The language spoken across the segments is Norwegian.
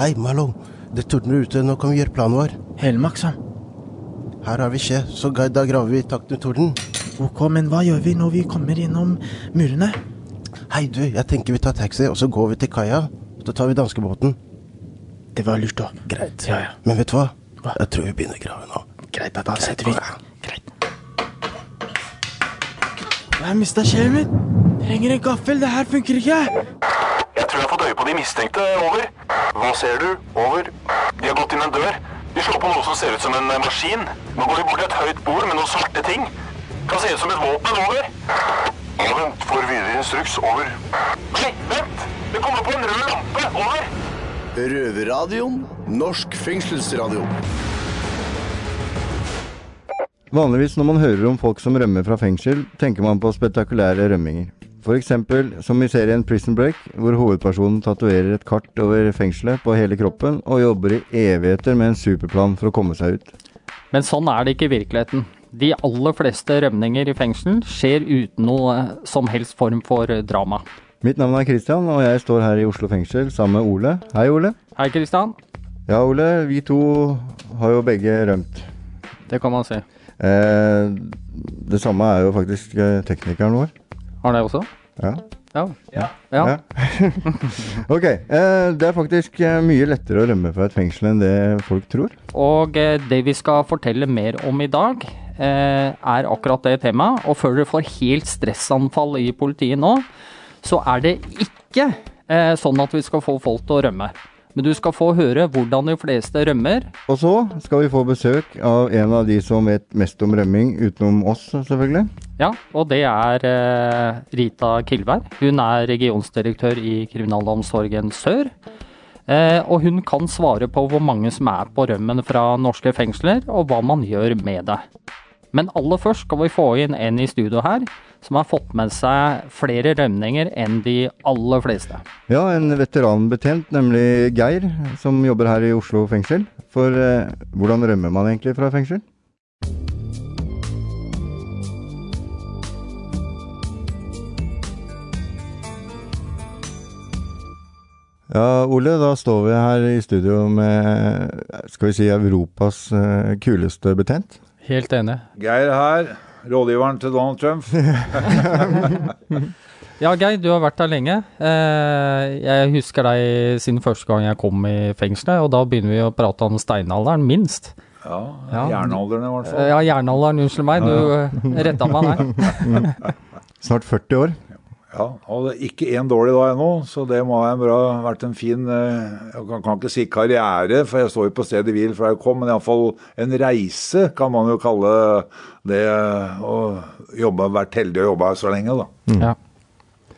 Hei, Malone. Det tordner ute. Nå kan vi gjøre planen vår. Helmaks, han. Her har vi skje, så da graver vi i takt med torden. Ok, men hva gjør vi når vi kommer gjennom murene? Hei, du, jeg tenker vi tar taxi, og så går vi til kaia. Så tar vi danskebåten. Det var lurt, da. Greit. Ja, ja. Men vet du hva? Hva? Jeg tror vi begynner å grave nå. Greit, da setter vi. Greit. Jeg mista skjevet mitt. Trenger en gaffel. Det her funker ikke. Jeg tror jeg har fått øye på de mistenkte. Over. Hva ser du? Over. De har gått inn en dør. De slår på noe som ser ut som en eh, maskin. Nå går de bort til et høyt bord med noen svarte ting. Kan se ut som et våpen. Over. Vent, får videre instruks. Over. Nei, vent! Det kommer på en rød lampe. Over. Røverradioen. Norsk fengselsradio. Vanligvis når man hører om folk som rømmer fra fengsel, tenker man på spektakulære rømminger. Eksempel som i serien Prison Break, hvor hovedpersonen tatoverer et kart over fengselet på hele kroppen og jobber i evigheter med en superplan for å komme seg ut. Men sånn er det ikke i virkeligheten. De aller fleste rømninger i fengsel skjer uten noe som helst form for drama. Mitt navn er Christian, og jeg står her i Oslo fengsel sammen med Ole. Hei, Ole. Hei, Kristian. Ja, Ole. Vi to har jo begge rømt. Det kan man si. Eh, det samme er jo faktisk eh, teknikeren vår. Har det også? Ja. Ja. Ja. ok. Eh, det er faktisk eh, mye lettere å rømme fra et fengsel enn det folk tror. Og eh, det vi skal fortelle mer om i dag, eh, er akkurat det temaet. Og før dere får helt stressanfall i politiet nå, så er det ikke eh, sånn at vi skal få folk til å rømme. Men du skal få høre hvordan de fleste rømmer. Og så skal vi få besøk av en av de som vet mest om rømming, utenom oss selvfølgelig. Ja, og det er eh, Rita Kilberg. Hun er regionsdirektør i Kriminalomsorgen Sør. Eh, og hun kan svare på hvor mange som er på rømmen fra norske fengsler, og hva man gjør med det. Men aller først skal vi få inn en i studio her som har fått med seg flere rømninger enn de aller fleste. Ja, en veteranbetjent, nemlig Geir, som jobber her i Oslo fengsel. For eh, hvordan rømmer man egentlig fra fengsel? Ja, Ole, da står vi her i studio med, skal vi si, Europas eh, kuleste betjent. Helt enig. Geir her, rådgiveren til Donald Trump. Ja, Geir, du har vært der lenge. Eh, jeg husker deg siden første gang jeg kom i fengselet, og da begynner vi å prate om steinalderen, minst. Ja, Ja. jernalderen i hvert fall. Ja, jernalderen, unnskyld meg, du redda meg der. Snart 40 år. Ja, og det er ikke én dårlig dag ennå, så det må ha bra, vært en fin eh, Jeg kan, kan ikke si karriere, for jeg står jo på stedet hvil fra jeg kom, men iallfall en reise kan man jo kalle det å jobbe, vært heldig og jobba her så lenge, da. Ja.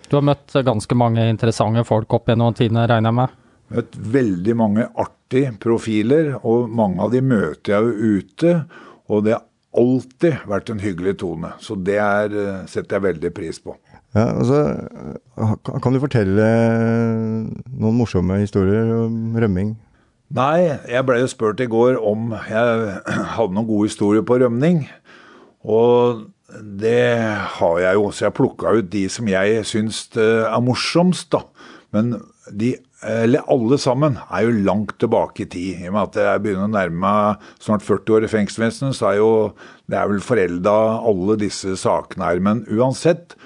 Du har møtt ganske mange interessante folk opp gjennom tidene, regner jeg med? Møtt veldig mange artige profiler, og mange av de møter jeg jo ute. Og det har alltid vært en hyggelig tone, så det er, eh, setter jeg veldig pris på. Ja, altså, kan- kan du fortelle noen morsomme historier om rømming? Nei, jeg ble jo spurt i går om jeg hadde noen gode historier på rømning. Og det har jeg jo, så jeg plukka ut de som jeg syns eh, er morsomst, da. Men de, eller alle sammen, er jo langt tilbake i tid. I og med at jeg begynner å nærme meg snart 40 år i fengselsvesenet, så er jo det er vel forelda alle disse sakene her. Men uansett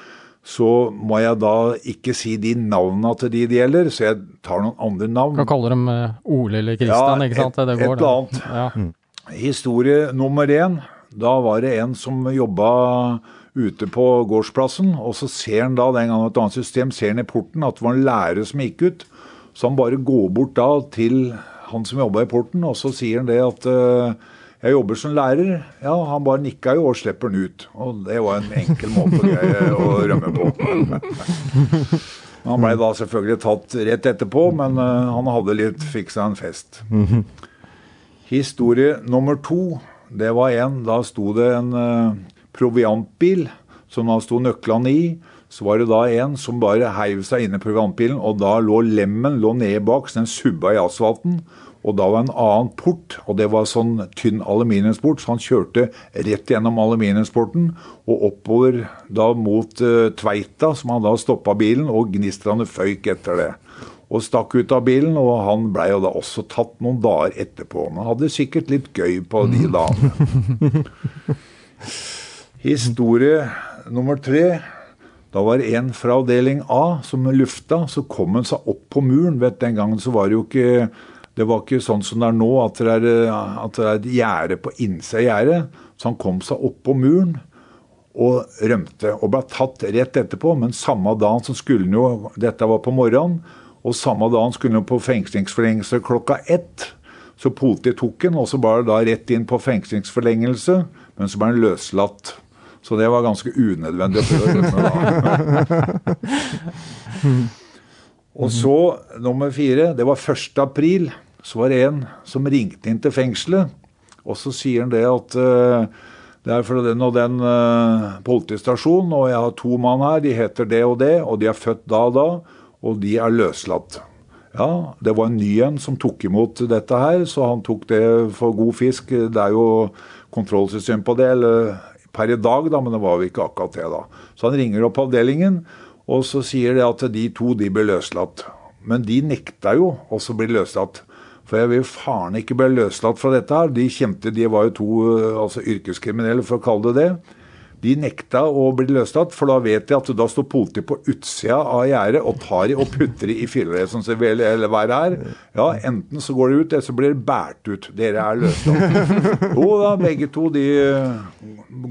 så må jeg da ikke si de navnene til de det gjelder, så jeg tar noen andre navn. Kan kalle dem eh, Ole eller Kristian, Ja, ikke sant? et- det går, et eller annet. Ja. Historie nummer én. Da var det en som jobba ute på gårdsplassen, og så ser han da den gangen et annet system, ser han i porten at det var en lærer som gikk ut. Så han bare går bort da til han som jobba i porten, og så sier han det at eh, jeg jobber som lærer. Ja, han bare nikka jo og slipper han ut. Og det var en enkel måte å rømme på. Han ble da selvfølgelig tatt rett etterpå, men eh, han hadde litt fiksa en fest. Historie nummer to, det var en, da sto det en eh, proviantbil som da sto nøklene i. Så var det da en som bare heiv seg inn i proviantbilen, og da lå lemmen lå nede bak, så den subba i asfalten. Og da var en annen port, og det var sånn tynn aluminiumsport, så han kjørte rett gjennom aluminiumsporten og oppover da mot uh, Tveita, som han da stoppa bilen, og gnistrene føyk etter det. Og stakk ut av bilen. Og han blei jo da også tatt noen dager etterpå. Men hadde sikkert litt gøy på de dagene. Historie nummer tre. Da var det en fra avdeling A som lufta. Så kom han seg opp på muren. Vet, Den gangen så var det jo ikke det var ikke sånn som det er nå, at det er, at det er et gjerde på innsida av gjerdet. Så han kom seg opp på muren og rømte. Og ble tatt rett etterpå. Men samme dagen så skulle han jo Dette var på morgenen. Og samme dagen skulle han på fengslingsforlengelse klokka ett. Så politiet tok han, og så var det da rett inn på fengslingsforlengelse. Men så ble han løslatt. Så det var ganske unødvendig å prøve rømme da. Og så nummer fire. Det var 1. april. Så var det en som ringte inn til fengselet. Og så sier han det at uh, det er fra den og den uh, politistasjonen, og jeg har to mann her. De heter det og det, og de er født da og da, og de er løslatt. Ja, det var en ny en som tok imot dette her, så han tok det for god fisk. Det er jo kontrollsystem på det, eller per i dag, da, men det var jo ikke akkurat det da. Så han ringer opp avdelingen, og så sier det at de to de blir løslatt. Men de nekta jo også å bli løslatt. For jeg vil faren ikke bli løslatt fra dette her. De kjente, de var jo to altså yrkeskriminelle, for å kalle det det. De nekta å bli løslatt, for da vet de at da står politiet på utsida av gjerdet og tar de og putter de i fillereisen som eller hva det er. Ja, enten så går de ut, eller så blir de båret ut. Dere er løslatt. Jo da, begge to de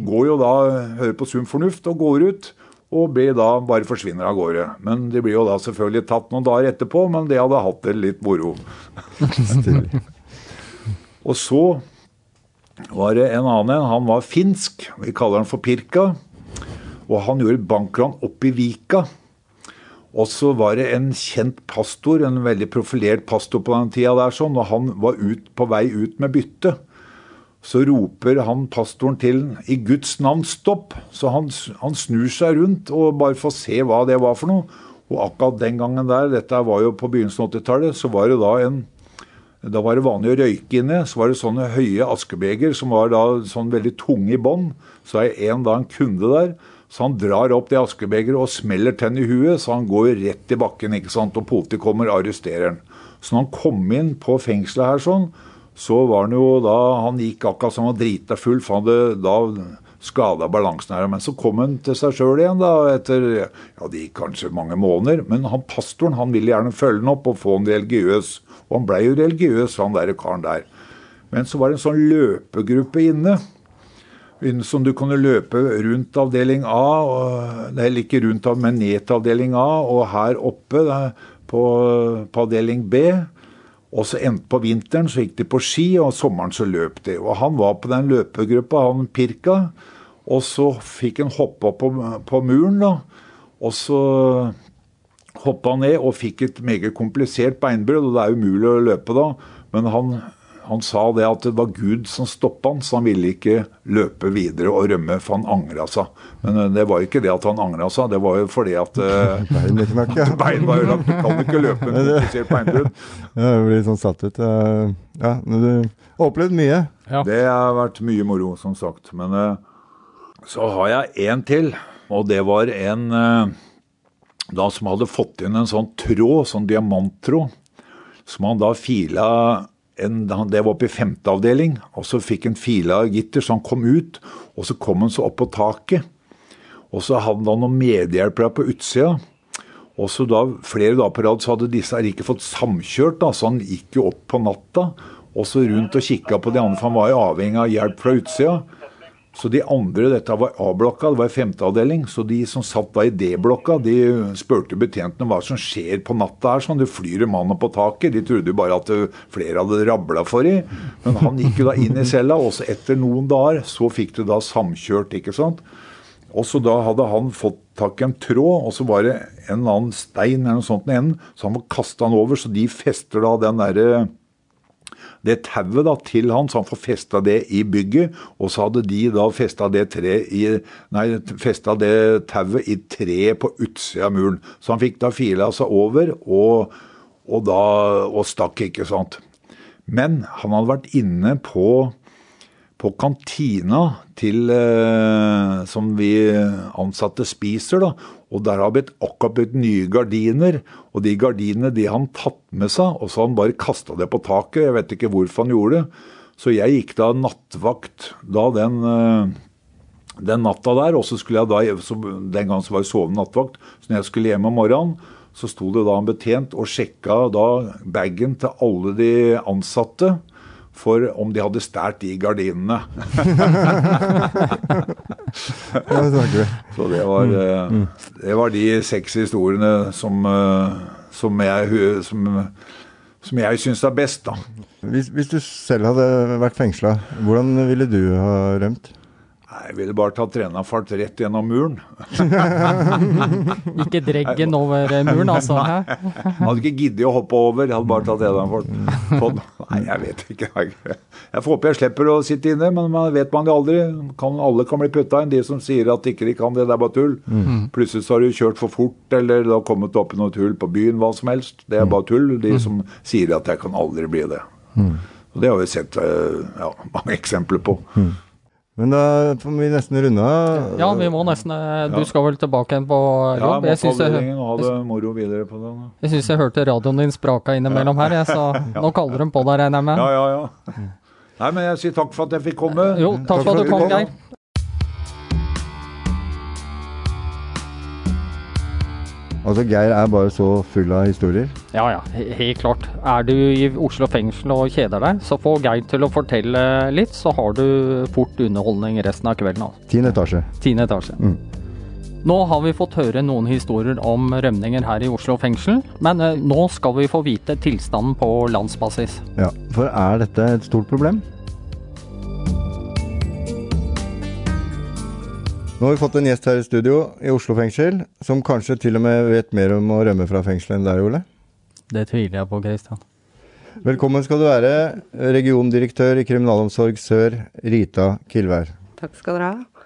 går jo da, hører på sunn fornuft og går ut og blir da bare forsvinner av gårde. Men de blir jo da selvfølgelig tatt noen dager etterpå, men de hadde hatt det litt moro. og så var det en annen en. Han var finsk. Vi kaller han for Pirka. Og han gjorde bankran opp i Vika. Og så var det en kjent pastor, en veldig profilert pastor på den tida der, sånn, og han var ut, på vei ut med bytte så roper han pastoren til i Guds navn stopp. Så han, han, snur seg rundt og bare får se hva det var for noe. Og akkurat den gangen der, dette var jo på begynnelsen av 80-tallet, så var det da en da var det vanlig å røyke inne. Så var det sånne høye askebeger som var da sånn veldig tunge i bånn. Så er en da en kunde der. Så han drar opp det askebegeret og smeller tenn i huet, så han går rett i bakken. ikke sant? Og politiet kommer og arresterer han. Så når han kom inn på fengselet her sånn, så var han jo da Han gikk akkurat som han var drita full, for han hadde da skada balansen her. Men så kom han til seg sjøl igjen da, etter ja, det gikk kanskje mange måneder. Men han pastoren han ville gjerne følge han opp og få han religiøs. Og han blei jo religiøs, han der karen der. Men så var det en sånn løpegruppe inne. Som du kunne løpe rundt avdeling A, eller ikke rundt, men ned til avdeling A, og her oppe på, på avdeling B. Og så endte på vinteren så gikk de på ski, og sommeren så løp de. Og han var på den løpegruppa, han Pirka. Og så fikk han hoppe opp på, på muren, da. Og så hoppa han ned og fikk et meget komplisert beinbrudd, og det er umulig å løpe da. Men han han sa det at det var Gud som stoppa han, så han ville ikke løpe videre og rømme, for han angra seg. Men eh, det var ikke det at han angra seg, det var jo fordi at uh, bein var ødelagt. Du kan ikke løpe med komplisert beinbrudd. Ja, det blir sånn satt ut. Ja, men du har opplevd mye? Ja. Det har vært mye moro, som sagt. Men uh, så har jeg en til, og det var en uh, da som hadde fått inn en sånn tråd, sånn diamanttråd, som han da fila en, det var oppe i femte avdeling, og så fikk han fila gitter, så han kom ut. Og så kom han så opp på taket. Og så hadde han noen medhjelpere på utsida. Og så da, Flere dager på rad så hadde disse ikke fått samkjørt, da, så han gikk jo opp på natta. Og så rundt og kikka på de andre, for han var jo avhengig av hjelp fra utsida. Så de andre, dette var A-blokka, det var femte avdeling, så de som satt da i D-blokka, de spurte betjentene hva som skjer på natta her. sånn, Det flyr en mann på taket. De trodde jo bare at flere hadde rabla for dem. Men han gikk jo da inn i cella, og så etter noen dager så fikk du da samkjørt, ikke sant. Og så da hadde han fått tak i en tråd, og så var det en eller annen stein eller noe sånt i enden, så han må kaste den over, så de fester da den derre det tauet da til han, så han får festa det i bygget. Og så hadde de da festa det, tauet i treet på utsida av muren. Så han fikk da fila seg over og, og, da, og stakk, ikke sant. Men han hadde vært inne på, på kantina til eh, som vi ansatte spiser, da. Og der har blitt akkurat blitt nye gardiner. Og de gardinene de han tatt med seg, og så har han bare kasta det på taket. Jeg vet ikke hvorfor han gjorde det. Så jeg gikk da nattvakt da den, eh, den natta der. Og så skulle jeg da, så den gangen så var jeg sovende nattvakt, så når jeg skulle hjem om morgenen, så sto det da en betjent og sjekka da bagen til alle de ansatte for om de hadde stjålet de gardinene. Så det var, eh, det var de seks historiene som, eh, som jeg, som, som jeg syns er best, da. Hvis, hvis du selv hadde vært fengsla, hvordan ville du ha rømt? Jeg ville bare tatt trenerfart rett gjennom muren. Ikke dreggen over muren, altså. Hæ? Jeg hadde ikke giddet å hoppe over, jeg hadde bare tatt trenerfart. Nei, jeg vet ikke. Jeg får håpe jeg slipper å sitte inne, men man vet man jo aldri. Kan, alle kan bli putta inn. De som sier at ikke de kan det, det er bare tull. Plutselig så har du kjørt for fort, eller det har kommet opp i noe tull på byen, hva som helst. Det er bare tull. De som sier at jeg kan aldri bli det. Og det har vi sett eh, ja, mange eksempler på. Men da får vi nesten runde av. Ja, vi må nesten Du Du skal vel tilbake igjen på jobb? Jeg jeg syns jeg, jeg, synes jeg hørte radioen din spraka innimellom her, jeg, så nå kaller de på deg, regner jeg med. Ja, ja, ja. Nei, men jeg sier takk for at jeg fikk komme. Jo, takk for at du kom, Geir. Altså, Geir er bare så full av historier. Ja ja, helt klart. Er du i Oslo fengsel og kjeder deg, så få Geir til å fortelle litt, så har du fort underholdning resten av kvelden. Altså. Tiende etasje. Tiende etasje. Mm. Nå har vi fått høre noen historier om rømninger her i Oslo fengsel, men eh, nå skal vi få vite tilstanden på landsbasis. Ja, For er dette et stort problem? Nå har vi fått en gjest her i studio i Oslo fengsel, som kanskje til og med vet mer om å rømme fra fengselet enn deg, Ole. Det tviler jeg på, Christian. Velkommen skal du være, regiondirektør i Kriminalomsorg Sør, Rita Kilvær. Takk skal dere ha.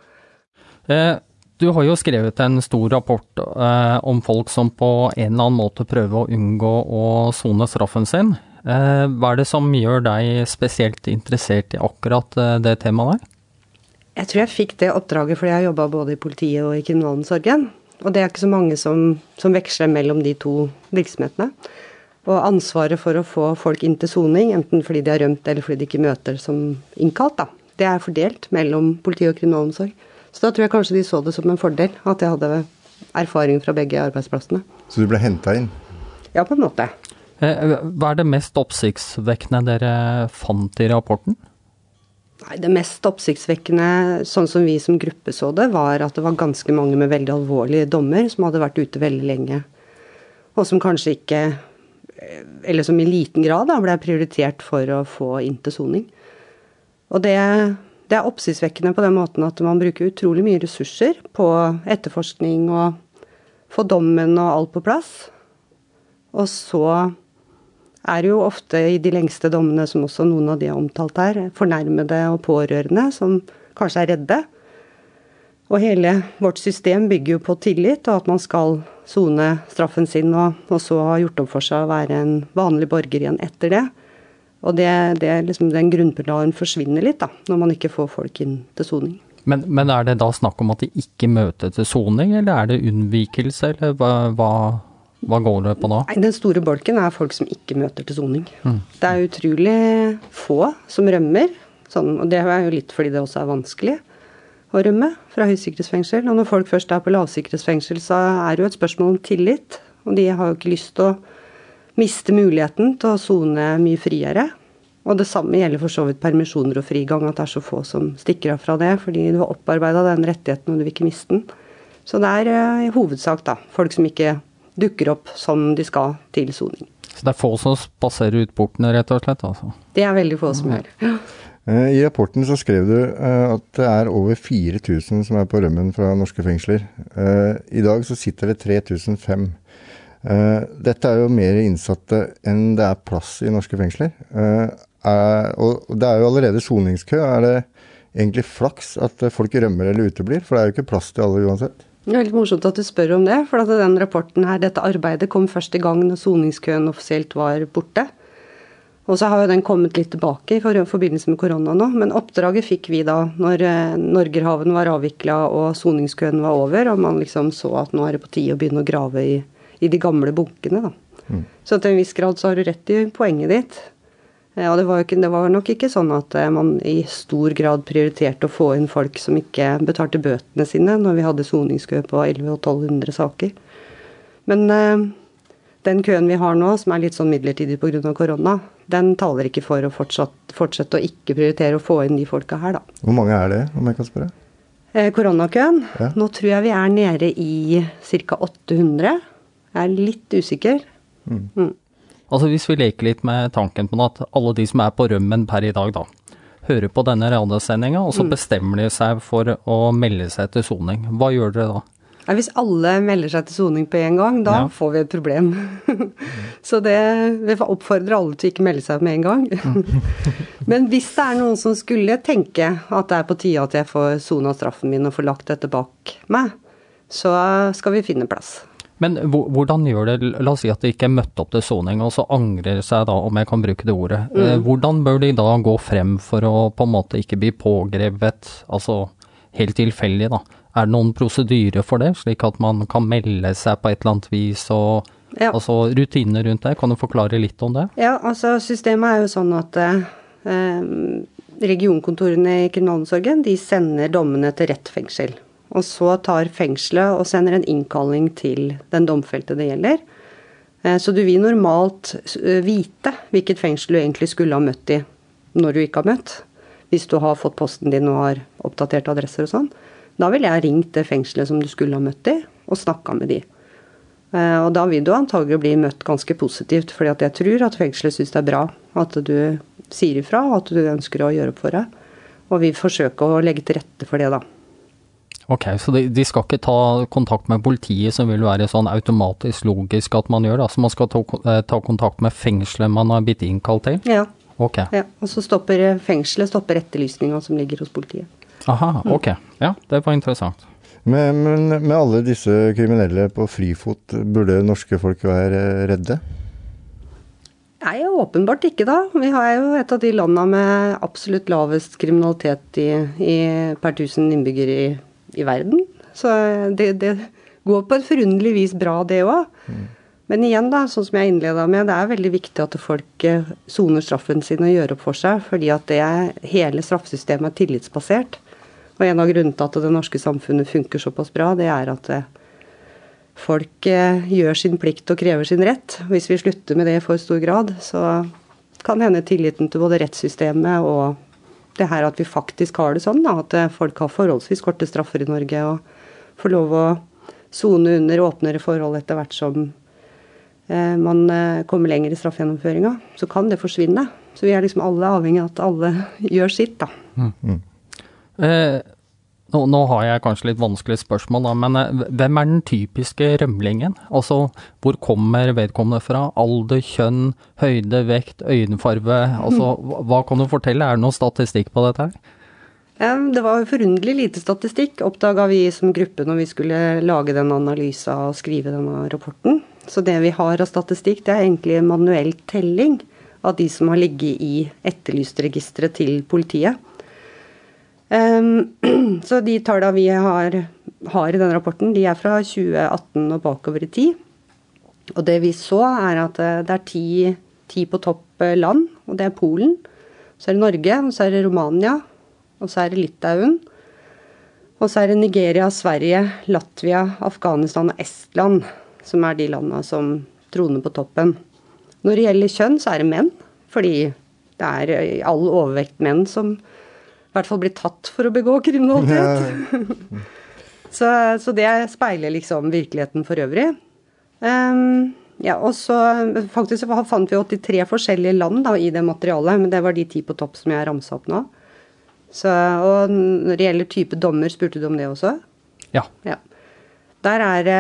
Eh, du har jo skrevet en stor rapport eh, om folk som på en eller annen måte prøver å unngå å sone straffen sin. Eh, hva er det som gjør deg spesielt interessert i akkurat det temaet der? Jeg tror jeg fikk det oppdraget fordi jeg jobba både i politiet og i kriminalomsorgen. Og det er ikke så mange som, som veksler mellom de to virksomhetene. Og ansvaret for å få folk inn til soning, enten fordi de har rømt eller fordi de ikke møter som innkalt, da, det er fordelt mellom politi og kriminalomsorg. Så da tror jeg kanskje de så det som en fordel at jeg hadde erfaring fra begge arbeidsplassene. Så du ble henta inn? Ja, på en måte. Eh, hva er det mest oppsiktsvekkende dere fant i rapporten? Nei, Det mest oppsiktsvekkende, sånn som vi som gruppe så det, var at det var ganske mange med veldig alvorlige dommer som hadde vært ute veldig lenge. Og som kanskje ikke Eller som i liten grad da, ble prioritert for å få inn til soning. Og det, det er oppsiktsvekkende på den måten at man bruker utrolig mye ressurser på etterforskning og få dommen og alt på plass. Og så er det jo ofte i de lengste dommene, som også noen av de har omtalt her, fornærmede og pårørende som kanskje er redde. Og hele vårt system bygger jo på tillit, og at man skal sone straffen sin, og, og så ha gjort opp for seg å være en vanlig borger igjen etter det. Og det, det er liksom den grunnpilaren forsvinner litt, da, når man ikke får folk inn til soning. Men, men er det da snakk om at de ikke møter til soning, eller er det unnvikelse, eller hva, hva, hva går det på da? Nei, Den store bolken er folk som ikke møter til soning. Det er utrolig få som rømmer, sånn, og det er jo litt fordi det også er vanskelig å rømme fra høysikkerhetsfengsel. Og når folk først er på lavsikkerhetsfengsel, så er det jo et spørsmål om tillit. Og de har jo ikke lyst til å miste muligheten til å sone mye friere. Og det samme gjelder for så vidt permisjoner og frigang, at det er så få som stikker av fra det, fordi du har opparbeida den rettigheten og du vil ikke miste den. Så det er eh, i hovedsak da, folk som ikke dukker opp som de skal til soning. Så det er få som spaserer ut portene, rett og slett? altså. Det er veldig få som gjør. Ja. Eh, I rapporten så skrev du eh, at det er over 4000 som er på rømmen fra norske fengsler. Eh, I dag så sitter det 3005. Eh, Dette er jo mer innsatte enn det er plass i norske fengsler. Og det er jo allerede soningskø. Er det egentlig flaks at folk rømmer eller uteblir? For det er jo ikke plass til alle uansett. Det er litt morsomt at du spør om det, for at den rapporten her, dette arbeidet kom først i gang når soningskøen offisielt var borte. Og så har jo den kommet litt tilbake i forbindelse med korona nå, men oppdraget fikk vi da når eh, Norgerhaven var avvikla og soningskøen var over, og man liksom så at nå er det på tide å begynne å grave i, i de gamle bunkene, da. Så til en viss grad så har du rett i poenget ditt. Ja, Og det var, ikke, det var nok ikke sånn at eh, man i stor grad prioriterte å få inn folk som ikke betalte bøtene sine, når vi hadde soningskø på 1100 og 1200 saker. Men eh, den køen vi har nå, som er litt sånn midlertidig pga. korona, den taler ikke for å fortsatt, fortsette å ikke prioritere å få inn de folka her, da. Hvor mange er det, om jeg kan spørre? Eh, koronakøen, Ja. nå tror jeg vi er nede i ca. 800. Jeg er litt usikker. Altså Hvis vi leker litt med tanken på at alle de som er på rømmen per i dag, da, hører på denne radiosendinga, og så bestemmer de seg for å melde seg til soning. Hva gjør dere da? Ja, hvis alle melder seg til soning på en gang, da Ja. får vi et problem. Så det, vi får oppfordre alle til ikke melde seg med en gang. Men hvis det er noen som skulle tenke at det er på tide at jeg får sona straffen min og får lagt dette bak meg, så skal vi finne plass. Men hvordan gjør det, la oss si at de ikke er møtt opp til soning, og så angrer seg da, om jeg kan bruke det ordet. Mm. Hvordan bør de da gå frem for å på en måte ikke bli pågrepet, altså helt tilfeldig da? Er det noen prosedyre for det, slik at man kan melde seg på et eller annet vis, og Ja. altså rutiner rundt det? Kan du forklare litt om det? Ja, altså systemet er jo sånn at eh, regionkontorene i kriminalomsorgen de sender dommene til rett fengsel. Og så tar fengselet og sender en innkalling til den domfelte det gjelder. Eh, så du vil normalt eh, vite hvilket fengsel du egentlig skulle ha møtt i når du ikke har møtt. Hvis du har fått posten din og har oppdaterte adresser og sånn. Da ville jeg ringt det fengselet som du skulle ha møtt i, og snakka med de. Eh, Og da vil du antagelig bli møtt ganske positivt, fordi at jeg tror at fengselet syns det er bra at du sier ifra, og at du ønsker å gjøre opp for deg. Og vi forsøker å legge til rette for det, da. Ok, så de, de skal ikke ta kontakt med politiet, som vil være sånn automatisk logisk at man gjør, da. Så man skal ta, eh, ta kontakt med fengselet man har blitt innkalt til? Ja. Ok. ja. Og så stopper eh, fengselet stopper etterlysninga som ligger hos politiet. Aha, ok. Ja, det var interessant. Men, men med alle disse kriminelle på frifot, burde norske folk være redde? Nei, åpenbart ikke, da. Vi har jo et av de landa med absolutt lavest kriminalitet i, i per tusen innbyggere i, i verden. Så det, det går på et forunderlig vis bra, det òg. Men igjen, da, sånn som jeg innleda med, det er veldig viktig at folk eh, soner straffen sin og gjør opp for seg, fordi at det, hele straffesystemet er tillitsbasert. Og en av grunnene til at det norske samfunnet funker såpass bra, det er at eh, folk eh, gjør sin plikt og krever sin rett. Hvis vi slutter med det i for stor grad, så kan hende tilliten til både rettssystemet og det her at vi faktisk har det sånn, da, at eh, folk har forholdsvis korte straffer i Norge og får lov å sone under åpnere forhold etter hvert som eh, man kommer lenger i straffegjennomføringa, så kan det forsvinne. Så vi er liksom alle avhengig av at alle gjør sitt, da. Eh, nå, nå har jeg kanskje litt vanskelig spørsmål, da, men eh, hvem er den typiske rømlingen? Altså, hvor kommer vedkommende fra? Alder, kjønn, høyde, vekt, øyenfarve? Altså, hva, kan du fortelle? Er det noe statistikk på dette her? Det var forunderlig lite statistikk, oppdaga vi som gruppe når vi skulle lage den analysa og skrive denne rapporten. Så det vi har av statistikk, det er egentlig en manuell telling av de som har ligget i etterlystregisteret til politiet. Ehm, så de tallene vi har, har i den rapporten, de er fra 2018 og bakover i tid. Og det vi så, er at eh, det er ti, ti på topp eh, land, og det er Polen. Så er det Norge, og så er det Romania, og så er det Litauen. Og så er det Nigeria, Sverige, Latvia, Afghanistan og Estland som er de landene som troner på toppen. Når det gjelder kjønn, så er det menn. Fordi det er i all overvekt menn som i hvert fall blir tatt for å begå kriminalitet. så, så det speiler liksom virkeligheten for øvrig. Um, ja, og så Faktisk så fant vi 83 forskjellige land da, i det materialet, men det var de ti på topp som jeg ramsa opp nå. Så, og når det gjelder type dommer, spurte du om det også? Ja. Ja. Der er det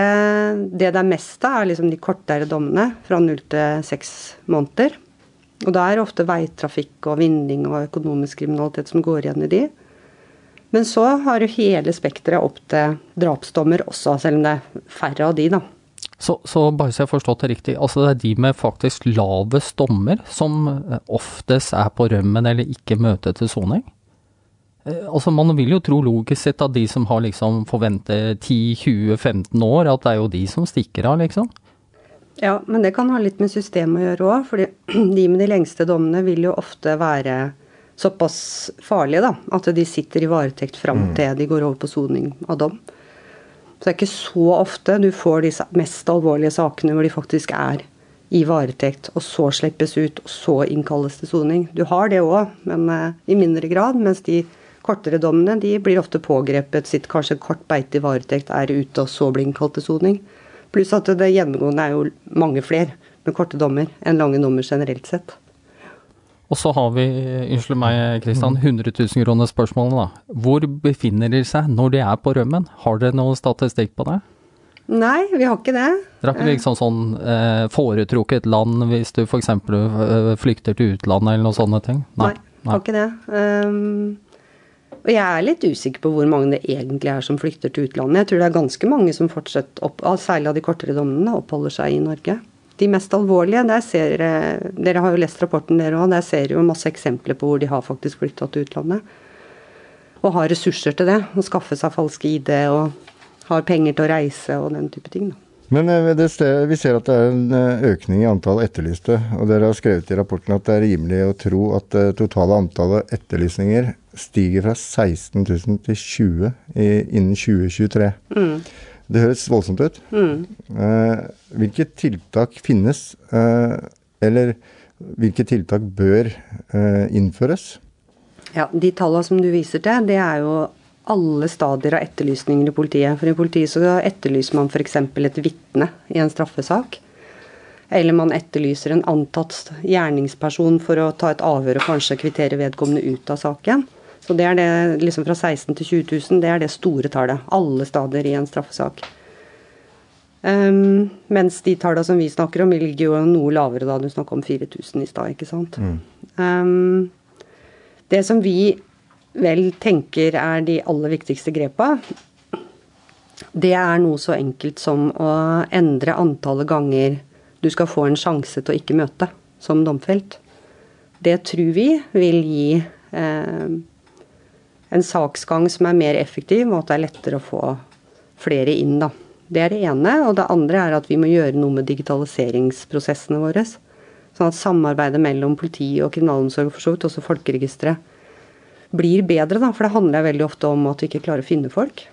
det er mest av, er liksom de kortere dommene, fra null til seks måneder. Og det er ofte veitrafikk og vinning og økonomisk kriminalitet som går igjen i de. Men så har jo hele spekteret opp til drapsdommer også, selv om det er færre av de, da. Så, så bare så jeg har forstått det riktig, altså det er de med faktisk lavest dommer som oftest er på rømmen eller ikke møter til soning? Eh, Altså Man vil jo tro logisk sett at de som har liksom forventet 10-20-15 år, at det er jo de som stikker av, liksom. Ja, men det kan ha litt med systemet å gjøre òg. For de med de lengste dommene vil jo ofte være såpass farlige da, at de sitter i varetekt fram til de går over på soning av dom. Så det er ikke så ofte du får de mest alvorlige sakene hvor de faktisk er i varetekt, og så slippes ut, og så innkalles til soning. Du har det òg, men eh, i mindre grad. Mens de kortere dommene de blir ofte pågrepet, sitter kanskje kort beite i varetekt, er ute, og så blir innkalt til soning. Pluss at det gjennomgående er jo mange flere med korte dommer enn lange dommer generelt sett. Og så har vi, unnskyld meg Kristian, 100 000 kroner spørsmålet da. Hvor befinner de seg når de er på rømmen? Har dere noe statistikk på det? Nei, vi har ikke det. Dere har ikke liksom sånn eh, foretrukket land hvis du f.eks. Eh, flykter til utlandet eller noen sånne ting? Nei, har ikke det. Ehm, og jeg er litt usikker på hvor mange det egentlig er som flykter til utlandet. Jeg tror det er ganske mange som fortsatt, opp, særlig av de kortere dommene, oppholder seg i Norge. De mest alvorlige, der ser eh, Dere har jo lest rapporten dere òg, der ser jo masse eksempler på hvor de har faktisk flytta til utlandet. Og har ressurser til det. Å skaffe seg falske ID og har penger til å reise og den type ting. da. Men eh, det sted, vi ser at det er en eh, økning i antall etterlyste, og dere har skrevet i rapporten at det er rimelig å tro at det totale antallet etterlysninger stiger fra 16 000 til 20 i, innen 2023. Det høres voldsomt ut. Eh, hvilke tiltak finnes, eh, eller hvilke tiltak bør eh, innføres? Ja, De tallene som du viser til, det er jo alle stadier av etterlysninger i politiet. For i politiet så etterlyser man f.eks. et vitne i en straffesak. Eller man etterlyser en antatt gjerningsperson for å ta et avhør og kanskje kvittere vedkommende ut av saken. Så det er det liksom fra 16 til 20 000, det er det store tallet. Alle stadier i en straffesak. Um, mens de tallene som vi snakker om, ligger jo noe lavere da. Du snakker om 4000 i stad, ikke sant. Um, det som vi vel tenker er de aller viktigste grepa, det er noe så enkelt som å endre antallet ganger du skal få en sjanse til å ikke møte som domfelt. Det tror vi vil gi eh, en saksgang som er mer effektiv, og at det er lettere å få flere inn, da. Det er det ene. Og det andre er at vi må gjøre noe med digitaliseringsprosessene våre. Sånn at samarbeidet mellom politi og kriminalomsorg, for så vidt også folkeregisteret, blir bedre, da. For det handler veldig ofte om at vi ikke klarer å finne folk.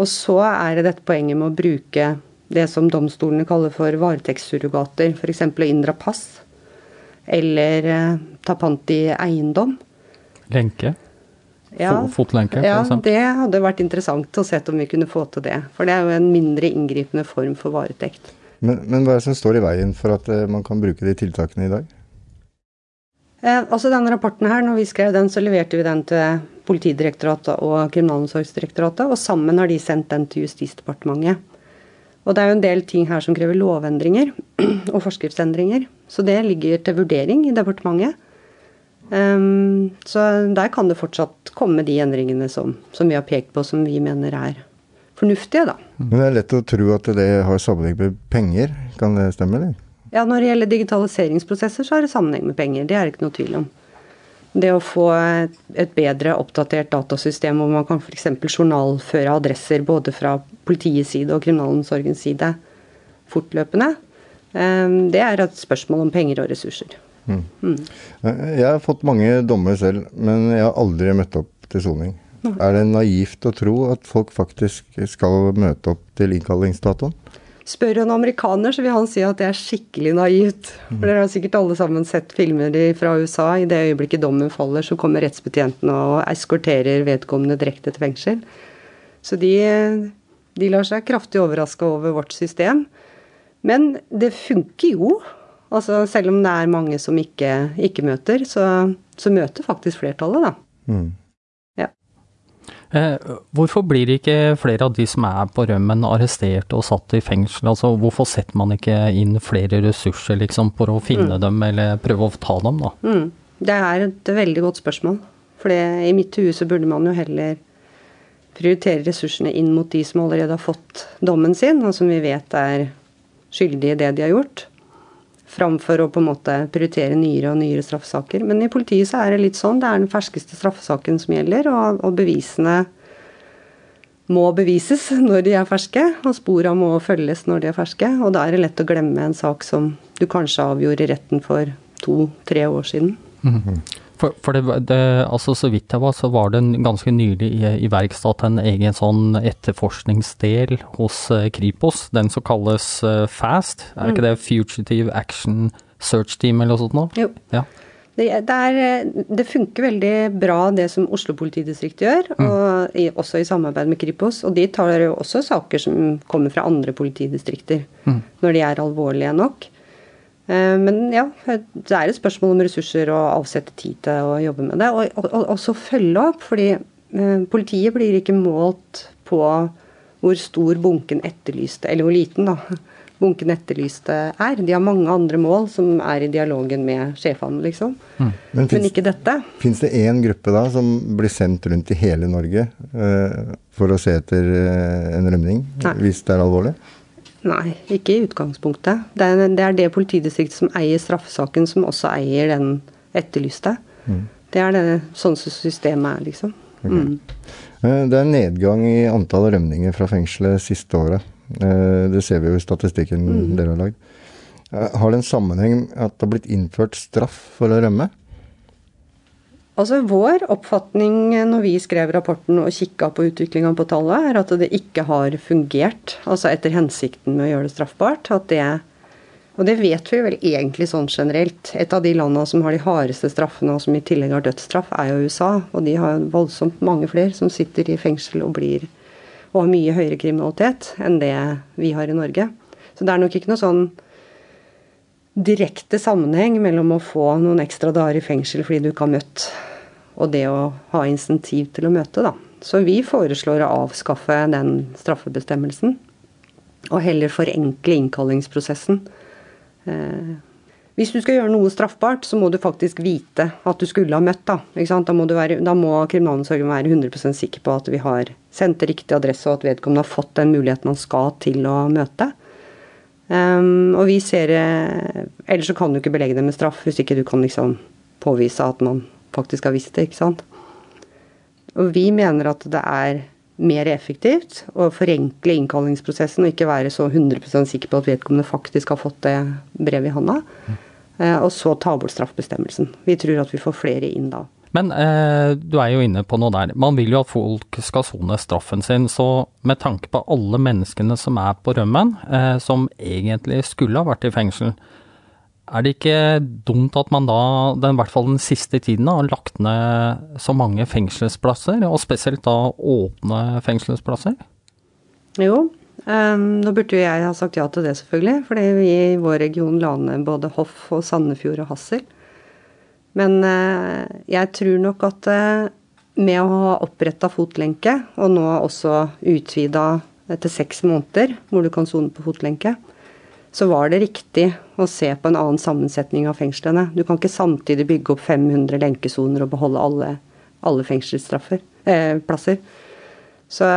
Og så er det dette poenget med å bruke det som domstolene kaller for varetektssurrogater. F.eks. å inndra pass. Eller eh, ta pant i eiendom. Lenke? Ja, Fotlenke, for ja, det hadde vært interessant å se om vi kunne få til det. For det er jo en mindre inngripende form for varetekt. Men, men hva er det som står i veien for at eh, man kan bruke de tiltakene i dag? Eh, altså denne rapporten her, når vi skrev den, så leverte vi den til Politidirektoratet og Kriminalomsorgsdirektoratet, og sammen har de sendt den til Justisdepartementet. Og det er jo en del ting her som krever lovendringer og forskriftsendringer, så det ligger til vurdering i departementet. Um, så der kan det fortsatt komme de endringene som, som vi har pekt på, som vi mener er fornuftige, da. Men det er lett å tro at det har sammenheng med penger. Kan det stemme, eller? Ja, når det gjelder digitaliseringsprosesser, så har det sammenheng med penger. Det er det ikke noe tvil om. Det å få et, bedre oppdatert datasystem hvor man kan f.eks. journalføre adresser både fra politiets side og kriminalomsorgens side fortløpende, eh, det er et spørsmål om penger og ressurser. Eh, Jeg har fått mange dommer selv, men jeg har aldri møtt opp til soning. Er det naivt å tro at folk faktisk skal møte opp til innkallingsdatoen? Spør en amerikaner, så vil han si at det er skikkelig naivt. For Dere har sikkert alle sammen sett filmer fra USA. I det øyeblikket dommen faller, så kommer rettsbetjenten og eskorterer vedkommende direkte til fengsel. Så de, de lar seg kraftig overraske over vårt system. Men det funker jo. Altså, selv om det er mange som ikke, ikke møter, så, så møter faktisk flertallet, da. Mm. Eh, hvorfor blir ikke flere av de som er på rømmen arrestert og satt i fengsel? Altså, hvorfor setter man ikke inn flere ressurser liksom, for å finne dem, eller prøve å ta dem, da? Mm. Det er et veldig godt spørsmål. For i mitt hue så burde man jo heller prioritere ressursene inn mot de som allerede har fått dommen sin, og som vi vet er skyldige i det de har gjort. Framfor å på en måte prioritere nyere og nyere straffesaker. Men i politiet så er det litt sånn. Det er den ferskeste straffesaken som gjelder, og, og bevisene må bevises når de er ferske, og spora må følges når de er ferske. Og da er det lett å glemme en sak som du kanskje avgjorde i retten for to-tre år siden. Mm. For, for det, det, altså Så vidt jeg var, så var det ganske nylig iverksatt en egen sånn etterforskningsdel hos uh, Kripos, den som kalles uh, FAST. Er ikke mm. det Fugitive Action Search Team eller noe sånt noe? Jo. Ja. Det, det, er, det, funker veldig bra det som Oslo politidistrikt gjør, mm. og i, også i samarbeid med Kripos. Og de tar jo også saker som kommer fra andre politidistrikter, mm. når de er alvorlige nok. Eh, men ja, det er et spørsmål om ressurser og avsette tid til å jobbe med det. Og, også følge opp, fordi eh, politiet blir ikke målt på hvor stor bunken etterlyste, eller hvor liten, da bunken etterlyste er. De har mange andre mål som er i dialogen med sjefene, liksom. Mm. Men, Men, ikke dette. Fins det én gruppe da som blir sendt rundt i hele Norge uh, for å se etter uh, en rømning, Nei. hvis det er alvorlig? Nei, ikke i utgangspunktet. Det er det, er det politidistriktet som eier straffesaken, som også eier den etterlyste. Mm. Det er det, sånn som systemet er, liksom. Mm. Eh, det er nedgang i antall rømninger fra fengselet siste året. Eh, det ser vi jo i statistikken mm. dere har lagd. Eh, har det en sammenheng at det har blitt innført straff for å rømme? Altså Vår oppfatning når vi skrev rapporten og kikka på utviklinga på tallet, er at det ikke har fungert altså etter hensikten med å gjøre det straffbart. at det og det vet vi vel egentlig sånn generelt. Et av de landene som har de hardeste straffene, og som i tillegg har dødsstraff, er jo USA. Og de har voldsomt mange flere som sitter i fengsel og blir og har mye høyere kriminalitet enn det vi har i Norge. Så det er nok ikke noe sånn direkte sammenheng mellom å få noen ekstra dager i fengsel fordi du ikke har møtt, og det å ha insentiv til å møte, da. Så vi foreslår å avskaffe den straffebestemmelsen, og heller forenkle innkallingsprosessen. Eh, hvis du skal gjøre noe straffbart, så må du faktisk vite at du skulle ha møtt. Da, da må, være, da må kriminalomsorgen være 100% sikker på at vi har sendt riktig adresse, og at vedkommende har fått den muligheten han skal til å møte. Um, og vi ser eh, Ellers så kan du ikke belegge det med straff hvis ikke du kan liksom påvise at man faktisk har visst det, ikke sant. Og vi mener at det er mer effektivt å forenkle innkallingsprosessen og ikke være så 100 sikker på at vedkommende faktisk har fått det brevet i hånda. Eh, og så ta bort straffbestemmelsen. Vi tror at vi får flere inn da. Men eh, du er jo inne på noe der. Man vil jo at folk skal sone straffen sin. Så med tanke på alle menneskene som er på rømmen, eh, som egentlig skulle ha vært i fengsel, er det ikke dumt at man da, den, i hvert fall den siste tiden, har lagt ned så mange fengselsplasser, og spesielt da åpne fengselsplasser? Jo, Um, burde jo jeg ha sagt ja til det, selvfølgelig, fordi vi i vår region la ned både Hoff og Sandefjord og Hassel. Men uh, jeg tror nok at uh, med å ha oppretta fotlenke, og nå også utvida etter seks måneder, hvor du kan sone på fotlenke, så var det riktig å se på en annen sammensetning av fengslene. Du kan ikke samtidig bygge opp 500 lenkesoner og beholde alle, alle fengselsplasser. Eh, så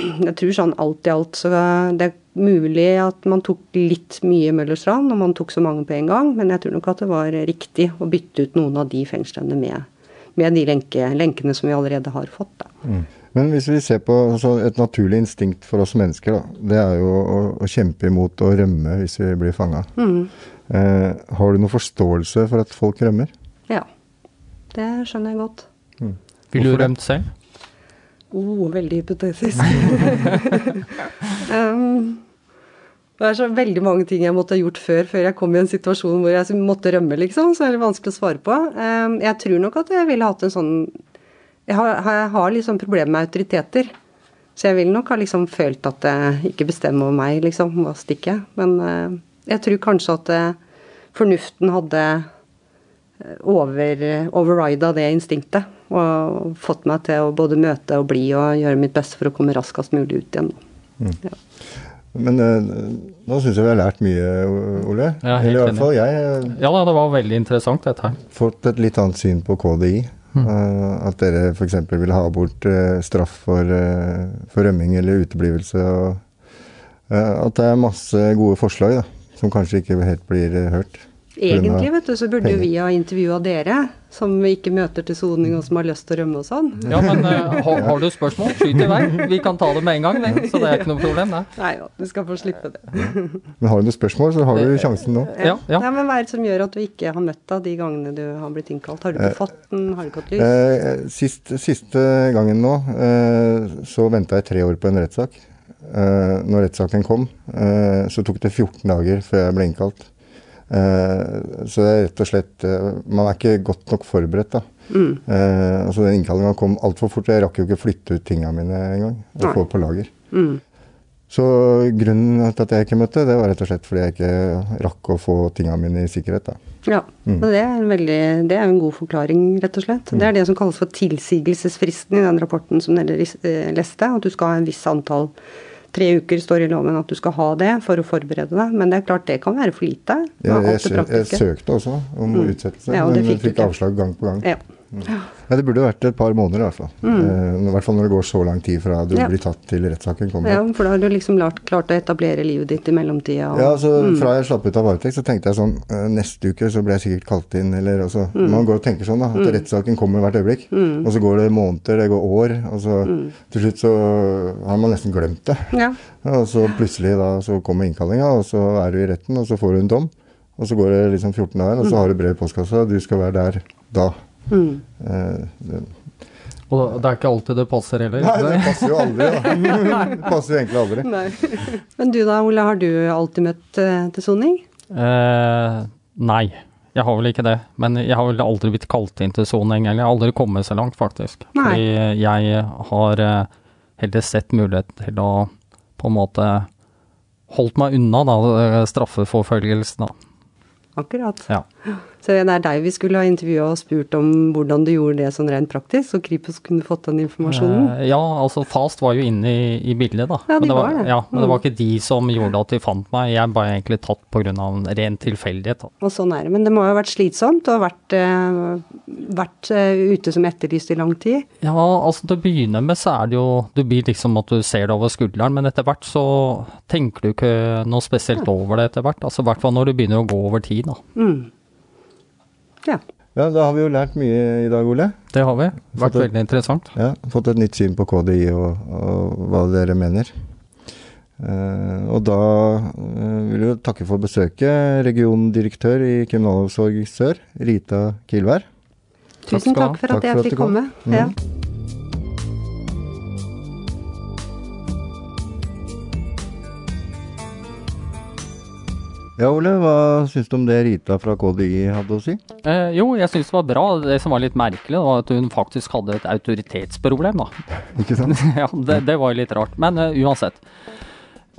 jeg tror sånn alt i alt så det er mulig at man tok litt mye Møllerstrand, når man tok så mange på en gang, men jeg tror nok at det var riktig å bytte ut noen av de fengslene med, med de lenke, lenkene som vi allerede har fått. Da. Mm. Men hvis vi ser på altså, et naturlig instinkt for oss mennesker, da, det er jo å, å kjempe imot å rømme hvis vi blir fanga. Mm. Eh, har du noen forståelse for at folk rømmer? Ja, det skjønner jeg godt. Mm. Ville du rømt selv? Oh, veldig hypotetisk. um, det er så veldig mange ting jeg måtte ha gjort før, før jeg kom i en situasjon hvor jeg måtte rømme, liksom. Så er det vanskelig å svare på. Um, jeg tror nok at jeg ville hatt en sånn Jeg har, jeg har liksom problemer med autoriteter. Så jeg vil nok ha liksom følt at det ikke bestemmer over meg, liksom, hva stikker. Men uh, jeg tror kanskje at uh, fornuften hadde eh, over, overrida det instinktet. Og fått meg til å både møte og bli og gjøre mitt beste for å komme raskest mulig ut igjen. Mm. Ja. Men uh, nå syns jeg vi har lært mye, Ole. Ja, helt Eller i hvert fall jeg. Ja da, det var veldig interessant dette her. Fått et litt annet syn på KDI. Mm. Uh, at dere f.eks. vil ha bort straff for, for, rømming eller uteblivelse. Og, Eh, At det er masse gode forslag da, som kanskje ikke helt blir eh, hørt. Egentlig, vet du, så burde jo vi ha intervjua dere, som vi ikke møter til soning og som har lyst til å rømme og sånn. Ja, men uh, har, har du spørsmål, skyt i vei. Vi kan ta det med en gang, det. Så det er ikke noe problem, det. Nei da, du skal få slippe det. Men har du noen spørsmål, så har du sjansen nå. Ja, ja. men Hva er det som gjør at du ikke har møtt deg de gangene du har blitt innkalt? Har du ikke fått den? Har du ikke hatt lyst? Eh, sist, siste gangen nå, eh, så venta jeg tre år på en rettssak. Eh, når rettssaken kom, eh, så tok det 14 dager før jeg ble innkalt. Eh, så det er rett og slett eh, Man er ikke godt nok forberedt, da. Mm. Eh, altså Den innkallinga kom altfor fort. Jeg rakk jo ikke flytte ut tinga mine engang. Og få på lager. Mm. Så grunnen til at jeg ikke møtte, det var rett og slett fordi jeg ikke rakk å få tinga mine i sikkerhet. da. Ja, Mm. det er, en veldig, det er en god forklaring, rett og slett. Det er det som kalles for tilsigelsesfristen i den rapporten som dere leste. At du skal ha en viss antall Tre uker står i loven at du skal ha det for å forberede deg. Men det er klart det kan være for lite. Ja, Jeg, jeg, jeg søkte også om Mm. utsettelse, Ja, men fikk fikk avslag gang på gang. Ja. Ja, det burde vært et par måneder i hvert fall. Mm. Eh, I hvert fall når det går så lang tid fra du Ja. blir tatt til rettssaken kommer. ja, for da har du liksom lart, klart å etablere livet ditt i mellomtida. og- Ja, så Mm. Fra jeg slapp ut av varetekt, så tenkte jeg sånn eh, Neste uke så blir jeg sikkert kalt inn, eller altså Mm. Man går og tenker sånn, da. At Mm. rettssaken kommer hvert øyeblikk. Mm. Og så går det måneder, det går år, og så Mm. til slutt så har man nesten glemt det. Ja. Og så plutselig da så kommer innkallinga, og så er du i retten, og så får du en dom. Og så går det liksom 14 dager, og så har du brev i postkassa, og du skal være der da. Mm. Eh, det, Og det er ikke alltid det passer heller. Nei, det passer jo aldri, da. Det passer jo egentlig aldri. Nei. Men du da, Ole, har du alltid møtt eh, til soning? Eh, nei, jeg har vel ikke det. Men jeg har vel aldri blitt kalt inn til soning, eller jeg har aldri kommet så langt, faktisk. Nei. Fordi jeg har eh, heller sett mulighet til å på en måte holdt meg unna da, straffeforfølgelsen. da. Akkurat. Ja. Så det er deg vi skulle ha intervjua og spurt om hvordan du gjorde det sånn rent praktisk, så Kripos kunne fått den informasjonen. Eh, ja, altså Fast var jo inne i, i bildet, da. Ja, de men det var det. Ja, men det var Mm. ikke de som gjorde at de fant meg. Jeg ble egentlig tatt pga. en ren tilfeldighet. da. Og sånn er det. Men det må jo ha vært slitsomt og vært, eh, vært eh, ute som etterlyst i lang tid. Ja, altså til å begynne med så er det jo Du blir liksom at du ser det over skulderen, men etter hvert så tenker du ikke noe spesielt over det etter hvert. Altså i hvert fall når du begynner å gå over tid, da. Mm. Ja. Ja, da har vi jo lært mye i dag, Ole. Det har vi. Vært Fått et- veldig interessant. Ja, Fått et nytt syn på KDI og, og hva dere mener. Uh, og da uh, vil jeg takke for besøket, regiondirektør i Kriminalomsorg Sør, Rita Kilvær. Tusen takk for at jeg fikk komme. Ja. Ja, Ole, hva syns du om det Rita fra KDI hadde å si? Eh, jo, jeg syns det var bra. Det som var litt merkelig, var at hun faktisk hadde et autoritetsproblem, da. Ikke sant? ja, det, det var litt rart. Men uh, uansett.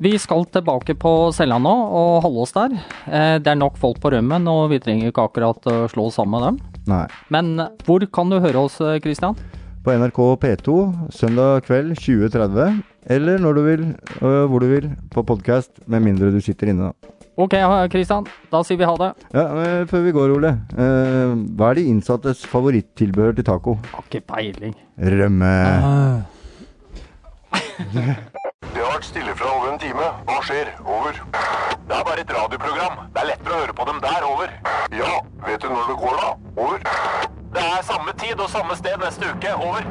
Vi skal tilbake på cella nå og holde oss der. Eh, det er nok folk på rømmen, og vi trenger ikke akkurat å slå oss sammen med dem. Nei. Men eh, hvor kan du høre oss, eh, Christian? På NRK P2 søndag kveld 20.30, eller når du vil, hvor du vil, på podkast, med mindre du sitter inne, da. Ok, Kristian. Da sier vi ha det. Ja, øh, Før vi går, Ole. øh, hva er de innsattes favorittilbehør til taco? Har ikke peiling. Rømme. Det har vært stille fra over en time. Hva skjer? Over. Det er bare et radioprogram. Det er lettere å høre på dem der. Over. Ja, vet du når det går da? Over. Det er samme tid og samme sted neste uke. Over.